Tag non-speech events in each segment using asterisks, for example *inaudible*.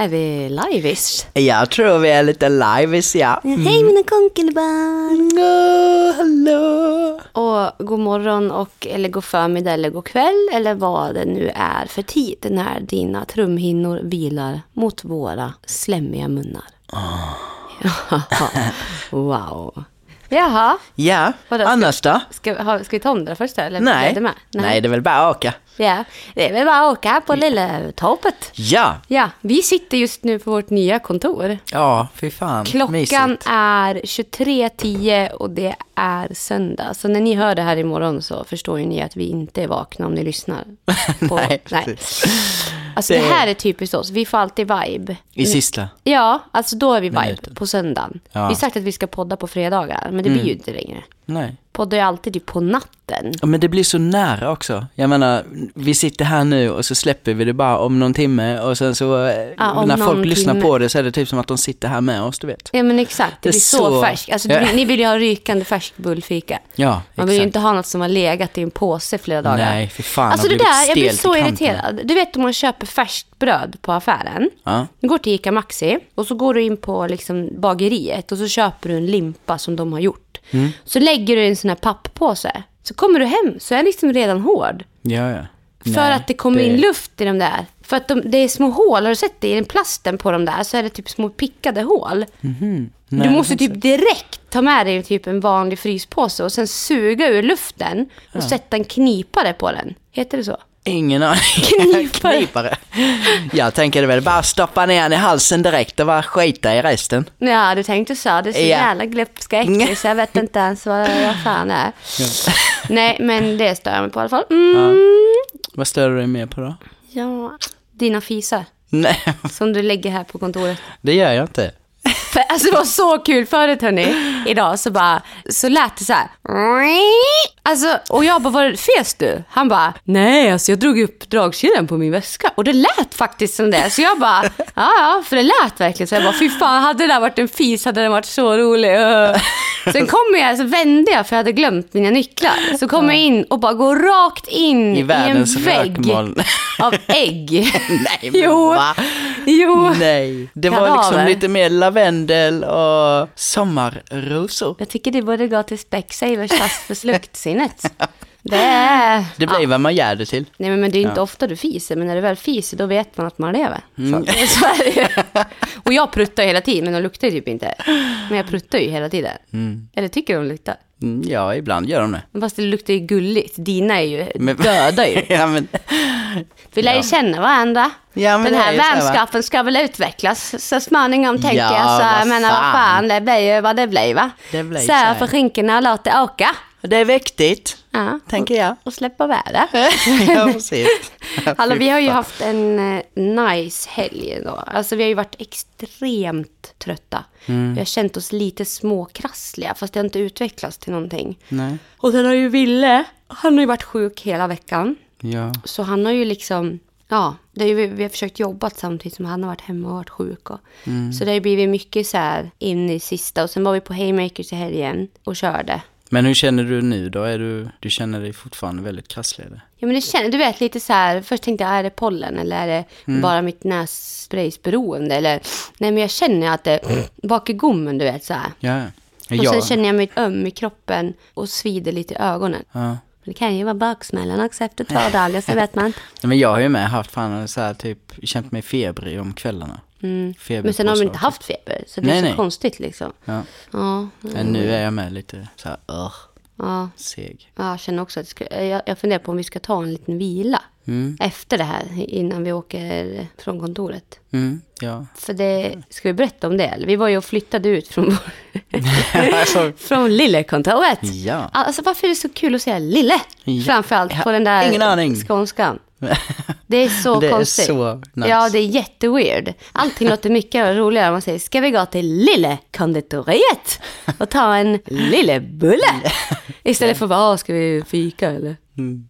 Är vi live-ish? Jag tror vi är lite live ja. Hej mina konkelbarn! Oh, hallå! Och god morgon och eller god förmiddag eller god kväll eller vad det nu är för tid när dina trumhinnor vilar mot våra slemmiga munnar. *laughs* Ja, wow. Jaha, Ja, Vadå, ska- annars då? ska, ha- ska vi ta om det först eller? Nej. med? Nej, det är väl bara att åka. Ja, det är väl bara att åka på lilla torpet. Ja, Ja, vi sitter just nu på vårt nya kontor. ja, fy fan. Klockan Mysigt. är 23.10 och det är söndag. Så när ni hör det här imorgon så förstår ju ni att vi inte är vakna om ni lyssnar. *laughs* På, Nej, precis. Alltså det... Det- här är typiskt oss. Vi får alltid vibe. I sista. Ja, alltså då är vi vibe Minuten. på söndagen. Ja. Vi har sagt att vi ska podda på fredagar, men det blir ju inte längre. Nej. Poddar ju alltid typ på natten. Ja, Men det blir så nära också. Jag menar, vi sitter här nu och så släpper vi det bara om någon timme och sen så eh, Ja, när folk lyssnar timme. på det så är det typ som att de sitter här med oss, du vet. Ja men exakt, det, Det är blir så, så- färskt. Alltså, Ja. ni vill ju ha rykande färsk bullfika. Ja, Man vill ju inte ha något som har legat i en påse flera dagar. Nej, för fan. Alltså det där, jag blir så irriterad. Du vet om man köper färskt bröd på affären. Ja. Du går till Ica Maxi och så går du in på liksom bageriet och så köper du en limpa som de har gjort. Mm. Så lägger du i en sån här papppåse. Så kommer du hem så är den liksom redan hård. Ja, ja. För Nej, att det kommer in luft i de där. För att de, det är små hål, har du sett det? I den plasten på de där så är det typ små pickade hål. Nej, du måste jag typ direkt ta med dig typ en vanlig fryspåse och sen suga ur luften och sätta en knipare på den. Heter det så? Ingen aning. *laughs* Knipare. Knipare. Jag tänker väl bara stoppa ner den i halsen direkt och bara skita i resten. Ja, du tänkte så. Det är så Ja. jävla glupska äckligt så jag vet inte ens vad, vad fan är. *laughs* Nej, men det stör jag mig på i alla fall. Mm. Vad stör du dig mer på då? Ja, dina fisar Nej, som du lägger här på kontoret. det gör jag inte. För, alltså det var så kul förut hörni. Idag så bara, så lät det så här. Alltså, och jag bara, var fes du? Han bara, nej alltså jag drog upp dragkedjan på min väska. Och det lät faktiskt som det. Så jag bara, ja ja, för det lät verkligen så. Jag bara, fy fan, hade det där varit en fis hade den varit så rolig. Sen kommer jag, så vände jag för jag hade glömt mina nycklar. Så kommer jag in och bara går rakt in I i, en vägg rökmoln. av ägg. *laughs* Nej, men Jo. va? Jo. Nej, det var Kadaver. liksom lite mer lavendel och sommarrosor. Jag tycker det borde gå till Specsavers fast för *laughs* sluktsinnet. Det är... Det blir vad man gör det till. Nej men det är inte ofta du fiser, men när du väl fiser då vet man att man lever. Mm. Så, *laughs* så är det ju. Och jag pruttar hela tiden, men de luktar ju typ inte. Men jag pruttar ju hela tiden. Eller tycker de luktar? Mm, Ja, ibland gör de det. Fast det luktar ju gulligt. Dina är ju Men- döda ju. *laughs* ja, men, Vi lär ju känna varandra. Ja, Den här va? vänskapen ska väl utvecklas så småningom tänker Ja, jag. Så jag menar vad fan. det blir ju vad det blir va. Det blir så här. för skinkorna och låt det åka. Det är viktigt, Ja. tänker jag. Och släppa väder. *laughs* ja, precis. *laughs* Alltså, Fy vi har ju haft en eh, nice helg då. Alltså vi har ju varit extremt trötta. Mm. Vi har känt oss lite småkrassliga fast det har inte utvecklats till någonting. Nej. Och sen har ju Ville, han har ju varit sjuk hela veckan. Ja. Så han har ju liksom, ja, det är ju, vi har försökt jobba samtidigt som han har varit hemma och varit sjuk. Och, Mm. Så det har ju blivit mycket så här in i sista. Och sen var vi på Haymakers i helgen och körde. Men hur känner du nu då? Är du, du känner dig fortfarande väldigt krasslig? eller? Ja men det känns, du vet lite så här, först tänkte jag är det pollen eller är det Mm. bara mitt nässpraysberoende eller, nej men jag känner att det bak i gommen du vet så här. Ja. Och ja. sen känner jag mig öm i kroppen och svider lite i ögonen. ja. Det kan ju vara baksmällan också efter två *laughs* dagar så vet man Men jag har ju med haft fan så här, typ, känt mig febrig om kvällarna. Mm. Men sen har påslag, inte haft feber så det Nej, är så nej. konstigt liksom. Ja. Ja, Men nu är jag med lite så här, uh, ja. seg. Ja, jag känner också att jag, ska, jag, jag funderar på om vi ska ta en liten vila Mm. efter det här innan vi åker från kontoret. Mm, ja. För det, ska vi berätta om det? eller? Vi var ju och flyttade ut från, vår, *laughs* alltså, från lillekontoret. ja. Alltså varför är det så kul att säga lille? Ja. Framförallt på den där ingen aning. skånskan. Det är så Det är konstigt. så nice. Ja, det är jätteweird. Allting låter mycket roligare om man säger, ska vi gå till lille konditoriet och ta en lillebulle? *laughs* Istället för, vad ska vi fika eller?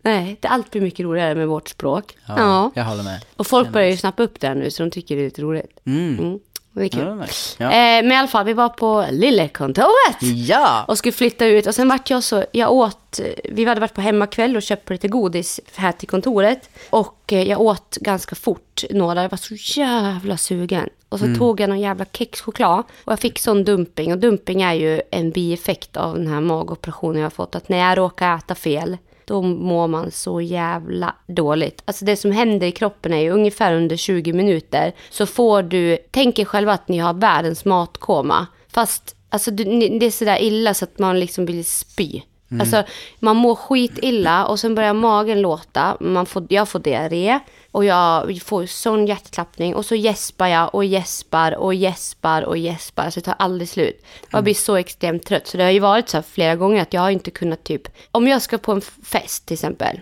Nej, det allt blir mycket roligare med vårt språk. Ja, Ja. jag håller med. Och folk börjar ju snappa upp det här nu så de tycker det är lite roligt. Mm. Mm. Det är kul. Ja, nice. ja. Eh, men i alla fall, vi var på Lillekontoret. ja. Och skulle flytta ut. Och sen vart jag så, jag åt, vi hade varit på hemmakväll och köpt lite godis här till kontoret. Och eh, jag åt ganska fort några, jag var så jävla sugen. Och så tog jag någon jävla kexchoklad och jag fick sån dumping. Och dumping är ju en bieffekt av den här magoperationen jag har fått. Att när jag råkar äta fel, då mår man så jävla dåligt. Alltså det som händer i kroppen är ju ungefär under 20 minuter så får du, tänk er själva att ni har världens matkoma. Fast alltså, det är sådär illa så att man liksom vill spy. Alltså man mår skit illa och sen börjar magen låta. Man får, jag får diarré och jag får sån hjärtklappning och så gäspar jag och gäspar och gäspar och gäspar. Så det tar aldrig slut. Jag blir så extremt trött. Så det har ju varit så flera gånger att jag har inte kunnat typ, om jag ska på en fest till exempel.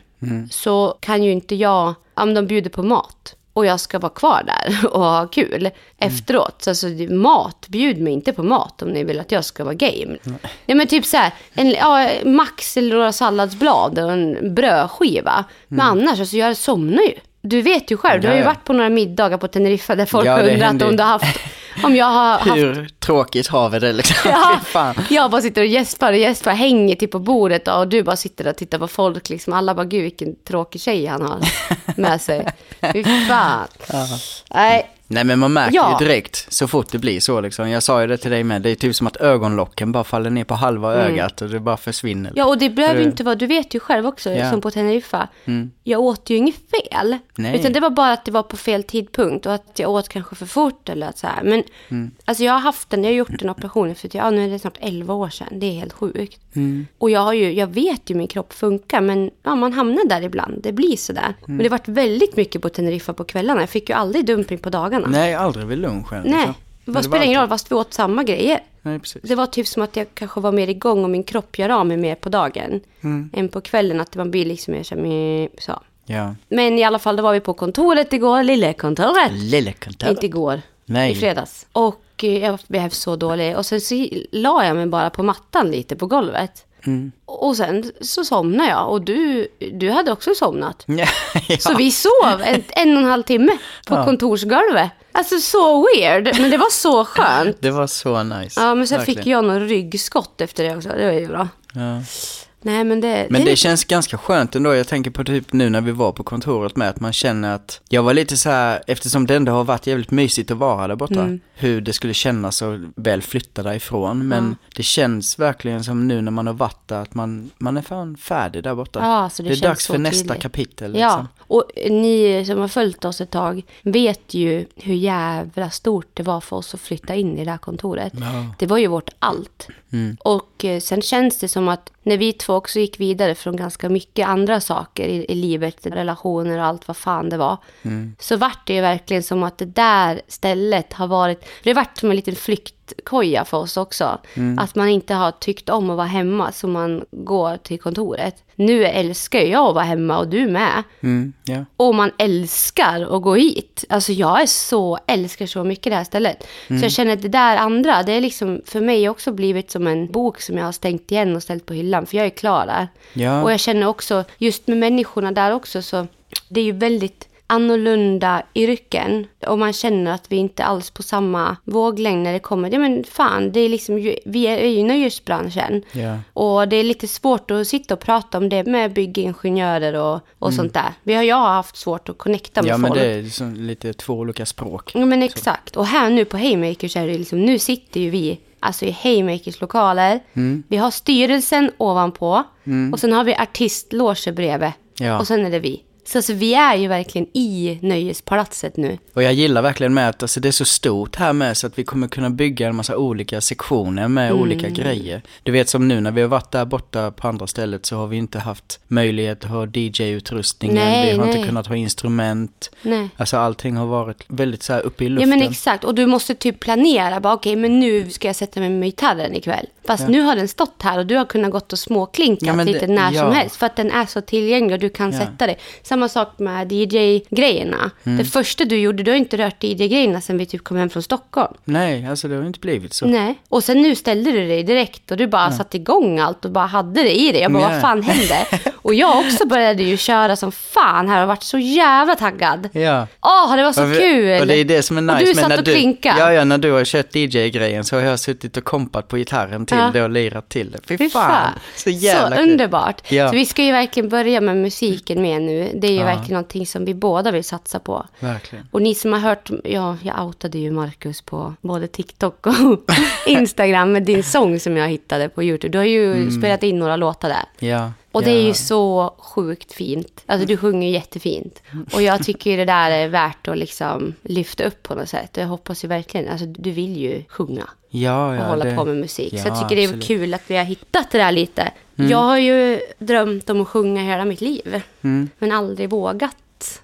Så kan ju inte jag, om de bjuder på mat och jag ska vara kvar där *laughs* och ha kul efteråt. Så alltså, mat, bjud mig inte på mat om ni vill att jag ska vara game. Nej men typ så här, en, ja, max eller några salladsblad och en brödskiva. Men annars, alltså jag somnar ju. Du vet ju själv, du har ju varit på några middagar på Teneriffa där folk Ja, har undrat om du har haft, *laughs* om jag har *laughs* haft Hur tråkigt har vi det liksom? *laughs* Ja, fan. jag bara sitter och gäspar och gäspar, hänger typ på bordet då, och du bara sitter och tittar på folk. Liksom. Alla bara, gud vilken tråkig tjej han har *laughs* med sig. Fy fan. Nej, Nej men man märker Ja. ju direkt så fort det blir så liksom. Jag sa ju det till dig med, det är typ som att ögonlocken bara faller ner på halva Mm. ögat och det bara försvinner. ja och det behöver ju inte vara, du vet ju själv också, Ja. som på Teneriffa. Jag åt ju inget fel. Nej. Utan det var bara att det var på fel tidpunkt och att jag åt kanske för fort eller att så här. Men alltså jag har haft den, jag har gjort den operationen för ja, nu är det snart 11 år sedan. Det är helt sjukt. Och jag, har ju, jag vet ju hur min kropp funkar men ja, man hamnar där ibland. Det blir sådär. Men det har varit väldigt mycket på Teneriffa på kvällarna. Jag fick ju aldrig dumping på dagarna. Nej, aldrig vid lunchen. Nej. liksom. Vad det spelar ingen roll fast vi åt samma grejer. Nej. Det var typ som att jag kanske var mer igång och min kropp gör av mig mer på dagen. Mm. Än på kvällen, att man blir liksom mer så, så. Ja. Men i alla fall, då var vi på kontoret igår, Lillekontoret. Lille kontor. Inte igår, Nej. i fredags. Och eh, jag blev så dålig. Och sen så la jag mig bara på mattan lite på golvet. Mm. Och sen så somnade jag och du, du hade också somnat. *laughs* Ja. Så vi sov en, en och en halv timme på Ja. kontorsgolvet. Alltså så weird, men det var så skönt. *laughs* Det var så nice. Ja, men sen Verkligen. fick jag någon ryggskott efter det också. Det var ju bra. Ja. Nej, men det... Men det känns ganska skönt ändå. Jag tänker på typ nu när vi var på kontoret med att man känner att jag var lite så här, eftersom det ändå har varit jävligt mysigt att vara där borta, Mm. hur det skulle kännas att väl flytta därifrån. Men det känns verkligen som nu när man har varit där att man, man är fan färdig där borta. Ja, alltså det det är känns dags för nästa tydligt. kapitel. Liksom. Ja, och ni som har följt oss ett tag vet ju hur jävla stort det var för oss att flytta in i det här kontoret. Ja. Det var ju vårt allt. Mm. Och eh, sen känns det som att när vi två också gick vidare från ganska mycket andra saker i, i livet, relationer och allt vad fan det var, Mm. så vart det ju verkligen som att det där stället har varit, det vart som en liten flyktkoja för oss också. Mm. Att man inte har tyckt om att vara hemma så man går till kontoret. Nu älskar jag att vara hemma och du med. Mm, ja. Och man älskar att gå hit. Alltså jag är så, älskar så mycket det här stället. Så jag känner att det där andra, det är liksom för mig också blivit som en bok som jag har stängt igen och ställt på hyllan. För jag är klar där. Ja. Och jag känner också, just med människorna där också, så det är ju väldigt annorlunda yrken. Och man känner att vi inte alls på samma våglängd när det kommer. Ja men fan, det är liksom, vi är ju nöjesbranschen. Ja. Och det är lite svårt att sitta och prata om det med byggingenjörer och, och sånt där. Vi har, jag har haft svårt att connecta med Mm. ja, men folk. det är liksom lite två olika språk. Ja men exakt. Och här nu på Haymakers är det liksom, nu sitter ju vi alltså i Haymakers lokaler. Mm. Vi har styrelsen ovanpå och sen har vi artistloger bredvid. Ja. Och sen är det vi. Så alltså, vi är ju verkligen i nöjespalatset nu. Och jag gillar verkligen med att alltså, det är så stort här med så att vi kommer kunna bygga en massa olika sektioner med Mm. olika grejer. Du vet som nu när vi har varit där borta på andra stället så har vi inte haft möjlighet att ha DJ-utrustningen, Nej, vi har nej. inte kunnat ha instrument. Nej. Alltså allting har varit väldigt så här uppe i Ja luften. men exakt, och du måste typ planera. Bara, Okej, men nu ska jag sätta mig med gitarren ikväll. Fast nu har den stått här och du har kunnat gått och småklinkat Ja, lite det- när som ja. helst. För att den är så tillgänglig och du kan Ja. sätta dig. Samma samma sak med DJ-grejerna. Mm. Det första du gjorde, du har inte rört DJ-grejerna sen vi typ kom hem från Stockholm. Nej, alltså det har inte blivit så. Nej. Och sen nu ställde du dig direkt och du bara satte igång allt och bara hade det i dig. Jag bara, Ja. vad fan hände? *laughs* och jag också började ju köra som fan här och varit så jävla taggad. Ja. Åh, det var så Och vi- kul! Och det är det som är nice. Och du men satt när och du, klinkade. Ja, ja, när du har kört DJ-grejen så har jag suttit och kompat på gitarren till Ja. det och lirat till det. Fy Fy fan, så jävla så kul. underbart. Ja. Så vi ska ju verkligen börja med musiken med nu. Det är ju Ja. verkligen någonting som vi båda vill satsa på. Verkligen. Och ni som har hört, ja, jag outade ju Marcus på både TikTok och *laughs* Instagram med din sång som jag hittade på YouTube. Du har ju Mm. spelat in några låtar där. Ja. Och det är ju så sjukt fint. Alltså du sjunger ju jättefint. Och jag tycker det där är värt att liksom lyfta upp på något sätt. Jag hoppas ju verkligen, alltså du vill ju sjunga Ja, och ja. hålla det... på med musik. så Ja, jag tycker det är absolut. Mm. kul att vi har hittat det där lite. Jag har ju drömt om att sjunga hela mitt liv. Men aldrig vågat.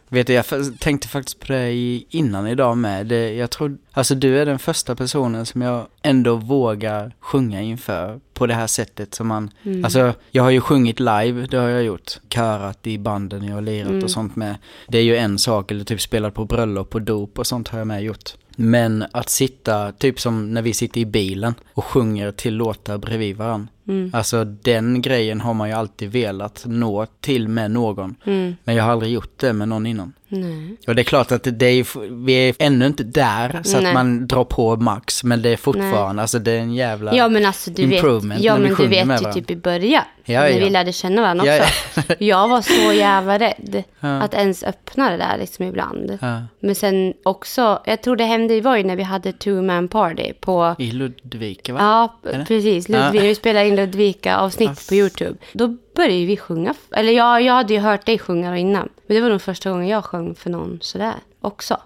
Vet du, jag tänkte faktiskt på det innan idag med. Jag tror, alltså du är den första personen som jag ändå vågar sjunga inför på det här sättet som man, Mm. alltså jag har ju sjungit live, det har jag gjort. Körat i banden jag har lirat Mm. och sånt med. Det är ju en sak, eller typ spelat på bröllop och dop och sånt har jag med gjort. Men att sitta, typ som när vi sitter i bilen och sjunger till låtar bredvid varandra. Mm. Alltså den grejen har man ju alltid velat nå till med någon. Mm. Men jag har aldrig gjort det med någon innan. Nej. Och det är klart att det är, vi är ännu inte där så Nej. att man drar på max, men det är fortfarande, alltså det är en jävla... Ja men alltså du vet, improvement ja, när vi men du vet ju typ i början. Ja, när ja. vi lärde känna varandra Ja, också. Jag var så jävla rädd Ja. att ens öppna det där liksom ibland. Ja. Men sen också, jag tror det hände, det var ju när vi hade two man party på I Ludvika va? Ja, Eller? precis. Ja. Ludvika, vi spelade in Ludvika-avsnitt på YouTube. Då började vi sjunga. Eller jag, jag hade ju hört dig sjunga innan. Men det var nog första gången jag sjöng för någon sådär också.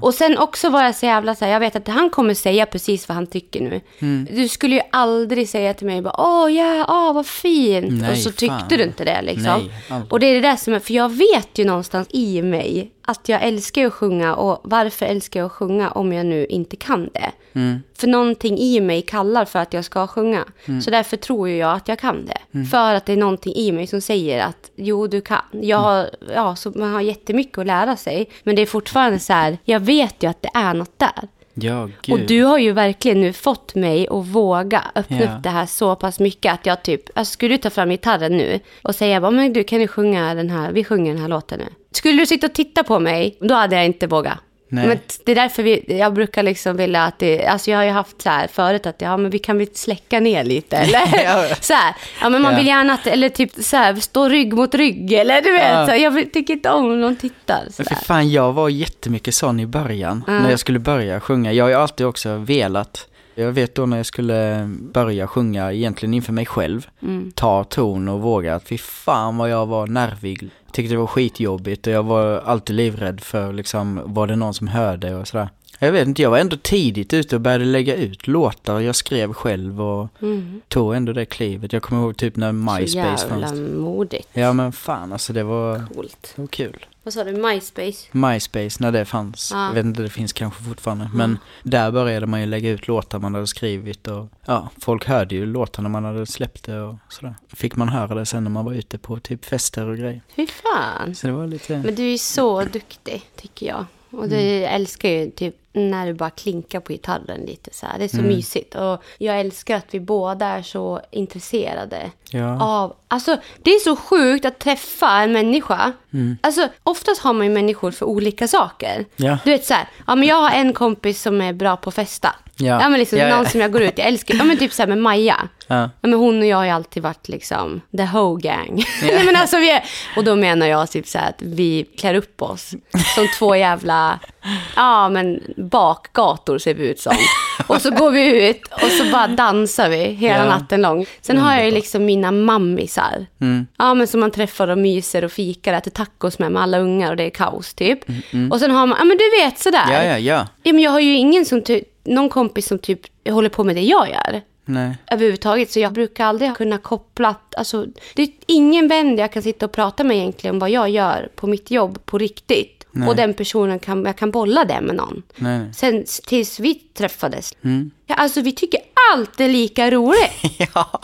Och sen också var jag så jävla så här, jag vet att han kommer säga precis vad han tycker nu. Mm. Du skulle ju aldrig säga till mig bara, åh ja, åh vad fint. Nej, och så tyckte fan. du inte det liksom. Nej, och det är det där som är, för jag vet ju någonstans i mig att jag älskar att sjunga och varför älskar jag att sjunga om jag nu inte kan det? Mm. För någonting i mig kallar för att jag ska sjunga. Mm. Så därför tror jag att jag kan det. För att det är någonting i mig som säger att jo, du kan. Jag Mm. har, ja, så man har jättemycket att lära sig. Men det är fortfarande så här, jag vet ju att det är något där. Ja. Och du har ju verkligen nu fått mig att våga öppna Ja. upp det här så pass mycket att jag typ, alltså skulle du ta fram gitarren nu och säga men du kan du sjunga den här, vi sjunger den här låten nu. Skulle du sitta och titta på mig, då hade jag inte vågat. Nej. Men det är därför vi, jag brukar liksom vilja att det, alltså jag har ju haft så här förut att ja men vi kan väl släcka ner lite *laughs* eller Ja. så här. Ja men man Ja. vill gärna att, eller typ så här, stå rygg mot rygg eller du vet, Ja. så jag tycker inte om om någon tittar. Så Men för fan, jag var jättemycket sån i början. När jag skulle börja sjunga. Jag har ju alltid också velat. Jag vet då när jag skulle börja sjunga egentligen inför mig själv. Mm. Ta ton och våga. Att fy fan vad jag var nervig. Tyckte det var skitjobbigt och jag var alltid livrädd för liksom, var det någon som hörde och sådär. Jag vet inte, jag var ändå tidigt ute och började lägga ut låtar jag skrev själv och tog ändå det klivet. Jag kommer ihåg typ när Mm. Så MySpace jävla fanns. modigt. Ja men fan alltså det var, Coolt. det var kul. Vad sa du, MySpace? MySpace när det fanns. Ja. Jag vet inte, det finns kanske fortfarande. Men där började man ju lägga ut låtar man hade skrivit och ja, folk hörde ju låtarna man hade släppt det och sådär. Fick man höra det sen när man var ute på typ fester och grejer. Fy fan. Så det var lite... Men du är så duktig, tycker jag. Och du Mm. älskar ju typ när du bara klinkar på gitarren lite så här. Det är så Mm. mysigt. Och jag älskar att vi båda är så intresserade Ja. av... Alltså, det är så sjukt att träffa en människa. Alltså, oftast har man ju människor för olika saker. Mm. Ja. Du vet så här, ja men jag har en kompis som är bra på att festa. Ja. men liksom Ja, ja. någon som jag går ut, jag älskar, ja men typ så här med Maja. Ja. Ja, men hon och jag har ju alltid varit liksom the whole gang. *laughs* Nej, men alltså, vi är, och då menar jag typ så här att vi klär upp oss som två jävla, ja men bakgator ser vi ut som. Och så går vi ut och så bara dansar vi hela Ja. natten lång. Sen har jag ju liksom mina mammisar. Mm. Ja men som man träffar och myser och fikar, äter tacos med med alla ungar och det är kaos typ. Och sen har man, ja men du vet sådär. Mm, Ja, ja, ja. Ja, men jag har ju ingen som någon kompis som typ håller på med det jag gör Nej. överhuvudtaget. Så jag brukar aldrig kunna koppla, alltså det är ingen vän där jag kan sitta och prata med egentligen om vad jag gör på mitt jobb på riktigt. Och den personen kan, jag kan bolla det med någon. Nej, nej. Sen tills vi träffades. Mm. Ja, alltså vi tycker allt är lika roligt. *laughs* Ja.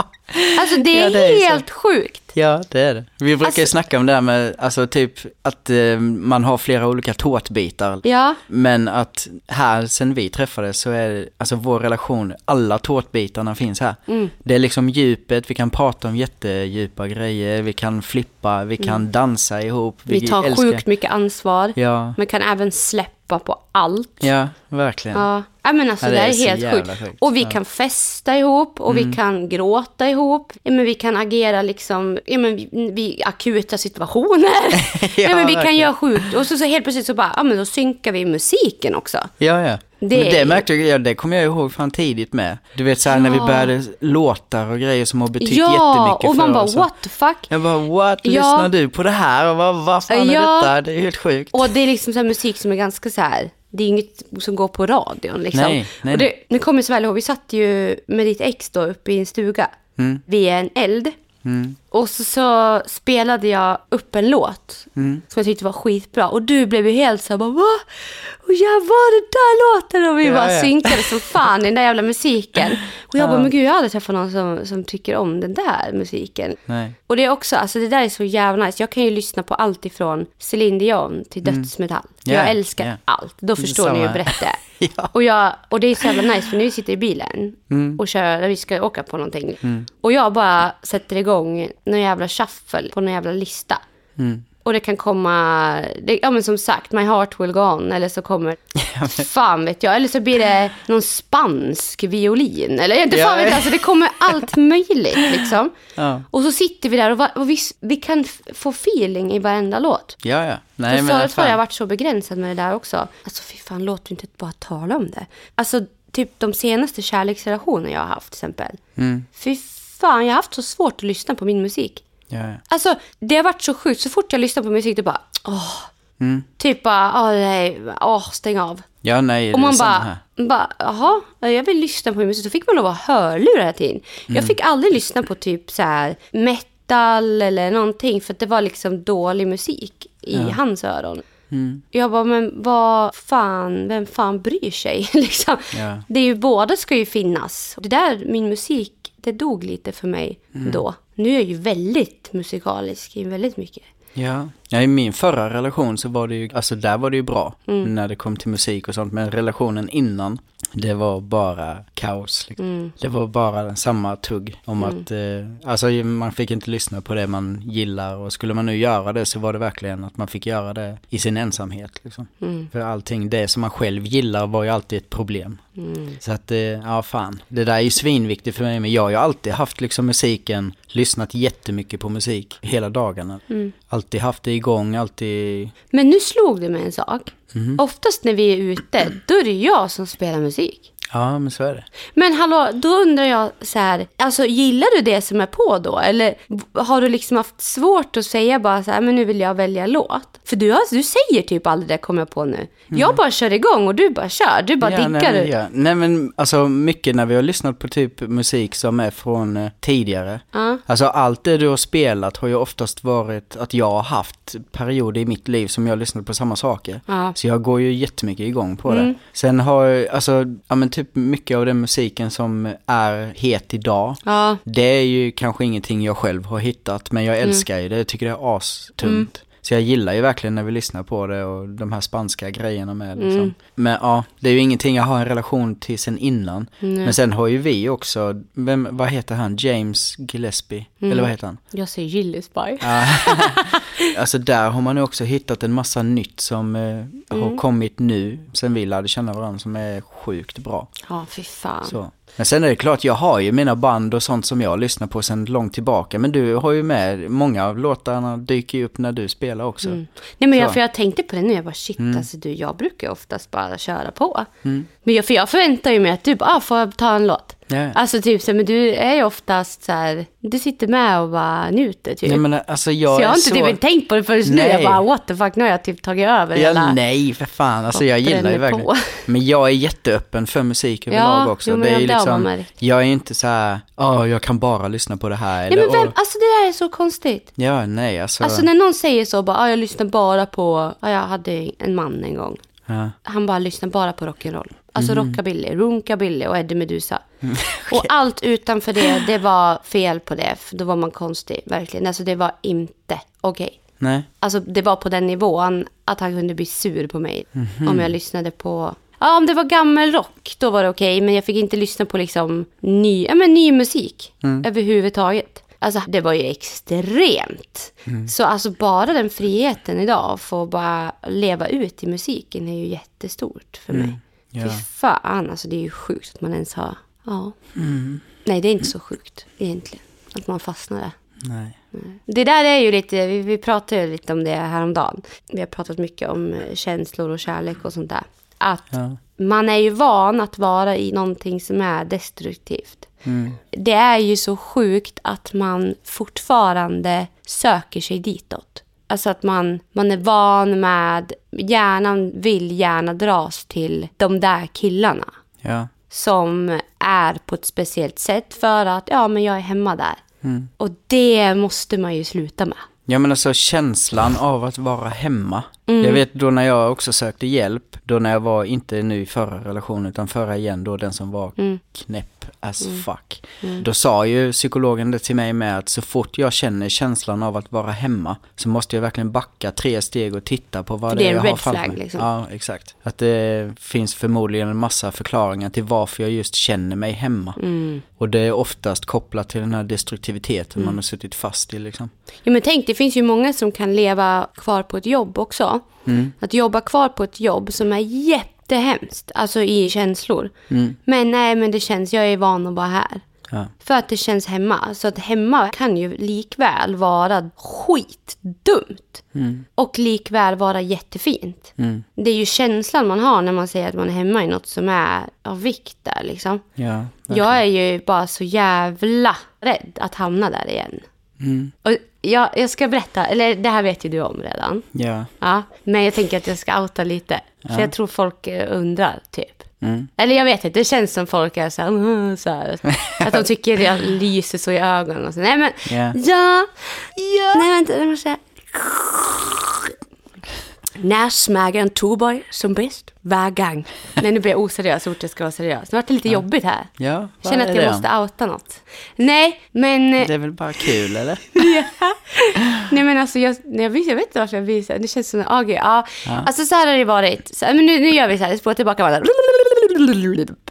Alltså det är, Ja, det är så. helt sjukt. Ja, det är det. Vi brukar ju Alltså- snacka om det här med, alltså typ att eh, man har flera olika tårtbitar. Ja, Men att här, sen vi träffades så är alltså vår relation, alla tårtbitarna finns här. Mm. Det är liksom djupet, vi kan prata om jättedjupa grejer, vi kan flippa, vi kan dansa ihop. Mm. vi tar älskar- sjukt mycket ansvar. Ja, Men kan även släppa på allt. ja, verkligen. Ja, ja men alltså Ja, det, det är är helt sjukt. sjukt. Och vi Ja. Mm. kan festa ihop och vi kan gråta ihop. Ja, men vi kan agera liksom, ja, men vi, vi akuta situationer. *laughs* ja, men vi kan verkligen. göra sjukt. Och så, så helt plötsligt så bara, ja men då synkar vi musiken också. Ja, ja. Det men det är- märkte jag, ja, det kommer jag ihåg fan tidigt med. Du vet såhär när vi Ja. började låtar och grejer som har betytt ja, jättemycket och man för bara oss. what the fuck. Jag bara what, Ja. lyssnar du på det här? Och vad, vad fan är Ja. detta? Det är helt sjukt. Och det är liksom så musik som är ganska så här. Det är inget som går på radion liksom. Nej, nej, och det, nu kommer jag så väl ihåg, vi satt ju med ditt ex då uppe i en stuga. Mm. Vid en eld. Mm. Och så, så spelade jag upp en låt Mm. som jag tyckte var skitbra. Och du blev ju helt så här bara, va? Och jag var det där låten? Och vi Ja, bara ja. synkade som fan i den där jävla musiken. Och jag Ja. bara, men gud jag har aldrig träffat någon som, som tycker om den där musiken. Nej. Och det är också, alltså det där är så jävla nice. Jag kan ju lyssna på allt ifrån Céline Dion till dödsmetall. Ja, jag älskar ja. allt. Då förstår ni hur Samma. brett det är. *laughs* Ja. Och, jag, och det är så jävla nice för vi sitter i bilen Mm. och kör, vi ska åka på någonting. Och jag bara sätter igång någon jävla shuffle på någon jävla lista. Mm. Och det kan komma, det, ja men som sagt, My Heart Will Go On. Eller så kommer, fan vet jag. Eller så blir det någon spansk violin. Eller inte fan vet jag, alltså det kommer allt möjligt liksom. Ja. Och så sitter vi där och, va, och vi, vi kan få feeling i varenda låt. Ja, ja. Nej, För förut har fan. jag varit så begränsad med det där också. Alltså fy fan, låt du inte bara tala om det. Alltså typ de senaste kärleksrelationerna jag har haft till exempel. Mm. Fy fan, jag har haft så svårt att lyssna på min musik. Ja, ja. Alltså det har varit så sjukt, så fort jag lyssnar på musik det bara, åh. Mm. Typ bara, åh nej, åh stäng av. ja, nej, Och man bara, bara, jaha, jag vill lyssna på musik. Så fick man lov att ha hörlurar hela tiden. Mm. Jag fick aldrig lyssna på typ så här metal eller någonting. För det var liksom dålig musik i hans öron. Mm. Jag bara, men vad fan, vem fan bryr sig? *laughs* liksom. Ja. Det är ju, båda ska ju finnas. Det där, min musik, det dog lite för mig Mm. då. Nu är jag ju väldigt musikalisk i väldigt mycket. Ja. ja, i min förra relation så var det ju, alltså där var det ju bra Mm. när det kom till musik och sånt. Men relationen innan, det var bara kaos. Liksom. Mm. Det var bara samma tugg om att, eh, alltså man fick inte lyssna på det man gillar och skulle man nu göra det så var det verkligen att man fick göra det i sin ensamhet. Liksom. Mm. För allting, det som man själv gillar var ju alltid ett problem. Mm. Så att, eh, ja fan. Det där är ju svinviktigt för mig, men jag har ju alltid haft liksom musiken, lyssnat jättemycket på musik hela dagarna. Mm. Alltid haft det igång, alltid... Men nu slog det mig en sak. Mhm. Oftast när vi är ute, då är det jag som spelar musik. Ja, men så är det. Men hallå, då undrar jag så här, alltså gillar du det som är på då? Eller har du liksom haft svårt att säga bara så här, men nu vill jag välja låt? För du, alltså, du säger typ aldrig det kommer jag på nu. Jag bara kör igång och du bara kör, du bara Mm. ja, diggar. nej, ja. nej men alltså mycket när vi har lyssnat på typ musik som är från eh, tidigare. Ja. Alltså allt det du har spelat har ju oftast varit att jag har haft perioder i mitt liv som jag har lyssnat på samma saker. Ja. Så jag går ju jättemycket igång på Mm. det. Sen har jag, alltså, ja men typ mycket av den musiken som är het idag. Ja. Det är ju kanske ingenting jag själv har hittat, men jag älskar ju det. Jag tycker det är astungt. Så jag gillar ju verkligen när vi lyssnar på det och de här spanska grejerna med liksom. Men ja, det är ju ingenting jag har en relation till sen innan. Men sen har ju vi också, vem, vad heter han? James Gillespie? Eller vad heter han? Jag säger Gillespie. *laughs* Alltså där har man ju också hittat en massa nytt som eh, har kommit nu, sen vi lärde känna varandra, som är sjukt bra. Ja, fy fan. Så. Men sen är det klart, jag har ju mina band och sånt som jag lyssnar på sen långt tillbaka. Men du har ju med, många av låtarna dyker ju upp när du spelar också. Nej men jag, för jag tänkte på det nu, jag bara shit alltså du, jag brukar oftast bara köra på. Men jag, för jag förväntar ju mig att du bara, ah, får jag ta en låt? Ja. Alltså typ så, men du är ju oftast så här, du sitter med och bara njuter typ. Nej men alltså jag så jag har inte så... typ tänkt på det förrän nu. Nej. Jag bara what the fuck, nu har jag typ tagit över Ja, hela... nej för fan, alltså jag gillar ju verkligen. på. Men jag är jätteöppen för musik överlag också. jo, men det är ju liksom, jag är inte så här, ja jag kan bara lyssna på det här. Nej Eller, men vem, "Åh." alltså det där är så konstigt. Ja, nej alltså. Alltså när någon säger så, bara, ah, jag lyssnar bara på, ah, jag hade en man en gång. ja. Han bara lyssnar bara på rock'n'roll. Alltså rockabilly, runkabilly och Eddie Meduza. *laughs* Och allt utanför det, det var fel på det. För då var man konstig, verkligen. Alltså det var inte okej. Nej. Alltså det var på den nivån att han kunde bli sur på mig. Om jag lyssnade på... Ja, om det var gammelrock, då var det okej. men jag fick inte lyssna på liksom ny, ja, men ny musik överhuvudtaget. Alltså det var ju extremt. Så alltså bara den friheten idag, att få bara leva ut i musiken är ju jättestort för mig. Ja. Fy fan, alltså det är ju sjukt att man ens har... Ja. Nej, det är inte så sjukt egentligen. Att man fastnar där. Nej. Det där är ju lite, vi, vi pratade ju lite om det häromdagen. Vi har pratat mycket om eh, känslor och kärlek och sånt där. Att Ja. man är ju van att vara i någonting som är destruktivt. Det är ju så sjukt att man fortfarande söker sig ditåt. Alltså att man, man är van med, hjärnan vill gärna dras till de där killarna Ja. som är på ett speciellt sätt för att ja, men jag är hemma där. Och det måste man ju sluta med. Ja men alltså känslan av att vara hemma. Mm. Jag vet då när jag också sökte hjälp, då när jag var, inte nu i förra relationen utan förra igen då, den som var Mm. knäpp as fuck. Då sa ju psykologen det till mig med att så fort jag känner känslan av att vara hemma så måste jag verkligen backa tre steg och titta på vad det det är jag har framför mig. liksom. Ja, exakt. Att det finns förmodligen en massa förklaringar till varför jag just känner mig hemma. Mm. Och det är oftast kopplat till den här destruktiviteten man har suttit fast i liksom. Ja, men tänk, det finns ju många som kan leva kvar på ett jobb också. Att jobba kvar på ett jobb som är jättehemskt, alltså i känslor. Men nej, men det känns, jag är van att vara här. Ja. För att det känns hemma. Så att hemma kan ju likväl vara skitdumt. Och likväl vara jättefint. Det är ju känslan man har när man säger att man är hemma i något som är av vikt där liksom. Ja, Jag är ju bara så jävla rädd att hamna där igen. Och jag, jag ska berätta, eller det här vet ju du om redan. ja. Ja, men jag tänker att jag ska outa lite. För jag tror folk eh, undrar, typ. Mm. Eller jag vet inte, det känns som folk är så här, "Mm", så här *laughs* att de tycker jag lyser så i ögonen och så. Nej men, Ja. ja, ja. Nej vänta, det måste jag... När smager en Tuborg som bäst? Hver gang. Nej, nu blir jag oseriös jag ska vara seriös. Nu vart det lite jobbigt här. Ja, Jag känner att jag måste outa något. Nej, men... Det är väl bara kul eller? *laughs* Nej men alltså jag, jag, vet, jag vet inte varför jag blir så. Det känns som en AG. Ja. Alltså så här har det varit. Så, men nu, nu gör vi så här, spåra tillbaka bara.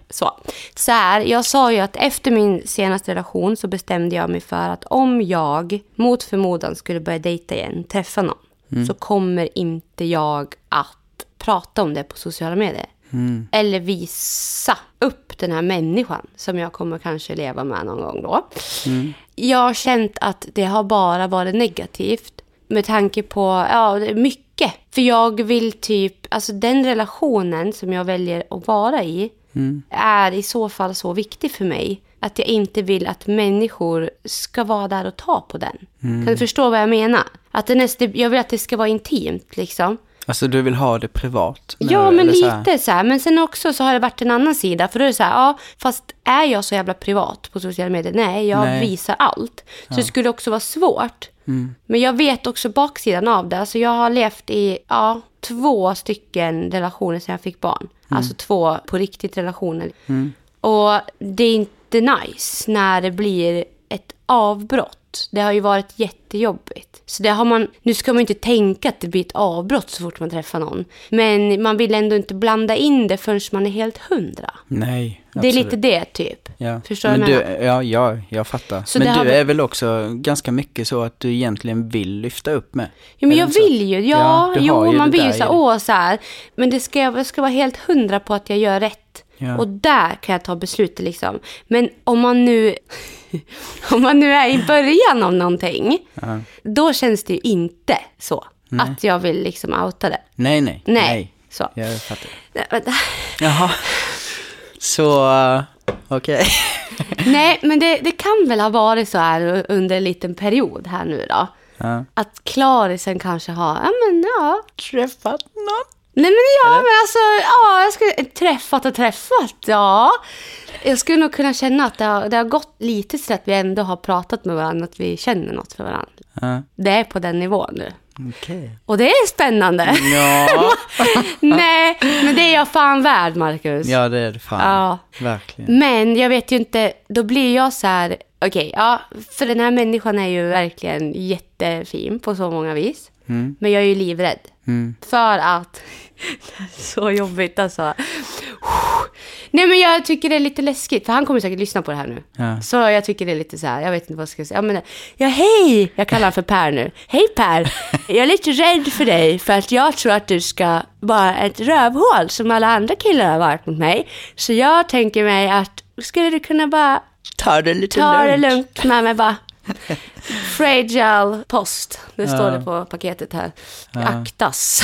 Så. så här, jag sa ju att efter min senaste relation så bestämde jag mig för att om jag mot förmodan skulle börja dejta igen, träffa någon, så kommer inte jag att prata om det på sociala medier. Eller visa upp den här människan som jag kommer kanske leva med någon gång då. Jag har känt att det har bara varit negativt med tanke på ja, mycket. För jag vill typ, alltså den relationen som jag väljer att vara i är i så fall så viktig för mig att jag inte vill att människor ska vara där och ta på den. Kan du förstå vad jag menar? Att det nästa, jag vill att det ska vara intimt liksom. Alltså du vill ha det privat? nu, Ja, men så lite så här. Men sen också så har det varit en annan sida. För då är det så här, ja, fast är jag så jävla privat på sociala medier? Nej, jag Nej. visar allt. Så det skulle också vara svårt. Mm. Men jag vet också baksidan av det. Alltså jag har levt i, ja, två stycken relationer sedan jag fick barn. Mm. Alltså två på riktigt relationer. Och det är inte nice när det blir ett avbrott. Det har ju varit jättejobbigt. Så det har man, nu ska man ju inte tänka att det blir ett avbrott så fort man träffar någon. Men man vill ändå inte blanda in det förrän man är helt hundra. Nej, Det är absolut. lite det typ. Ja. Förstår men du, menar? ja, ja, jag fattar. Så men har du väl- är väl också ganska mycket så att du egentligen vill lyfta upp med? Ja, men jag vill ju. Ja, Ja, har jo, ju man blir ju så här, åh så här. Men det ska, jag ska vara helt hundra på att jag gör rätt. Ja. Och där kan jag ta beslutet liksom. Men om man nu, *laughs* om man nu är i början av någonting, Ja. då känns det ju inte så. Att jag vill liksom outa det. Nej, nej. Nej. Så. Jag fattar. Nej, vänta. Jaha. Så, uh, okej. *laughs* Nej, men det, det kan väl ha varit så här under en liten period här nu då. Ja. Att klarisen kanske har, ja men ja, Träffat någon? Nej men ja, men alltså, ja, jag skulle, träffat och träffat, ja. Jag skulle nog kunna känna att det har, det har gått lite så att vi ändå har pratat med varandra, att vi känner något för varandra. Ja. Det är på den nivån nu. Okej. Och det är spännande. Ja. *laughs* Nej, men det är jag fan värd, Marcus. ja, det är det fan. Ja. Verkligen. Men jag vet ju inte, då blir jag så här, okej, ja, för den här människan är ju verkligen jättefin på så många vis. Mm. Men jag är ju livrädd. Mm. För att, *laughs* så jobbigt alltså. Nej men jag tycker det är lite läskigt, för han kommer säkert lyssna på det här nu. Ja. Så jag tycker det är lite så här, jag vet inte vad jag ska säga. Ja, men, ja hej! Jag kallar honom för Per nu. Hej Per! Jag är lite rädd för dig, för att jag tror att du ska vara ett rövhål som alla andra killar har varit mot mig. Så jag tänker mig att, skulle du kunna bara Ta det lite ta det lugnt med mig bara? *laughs* Fragile post, det står det på paketet här. Aktas.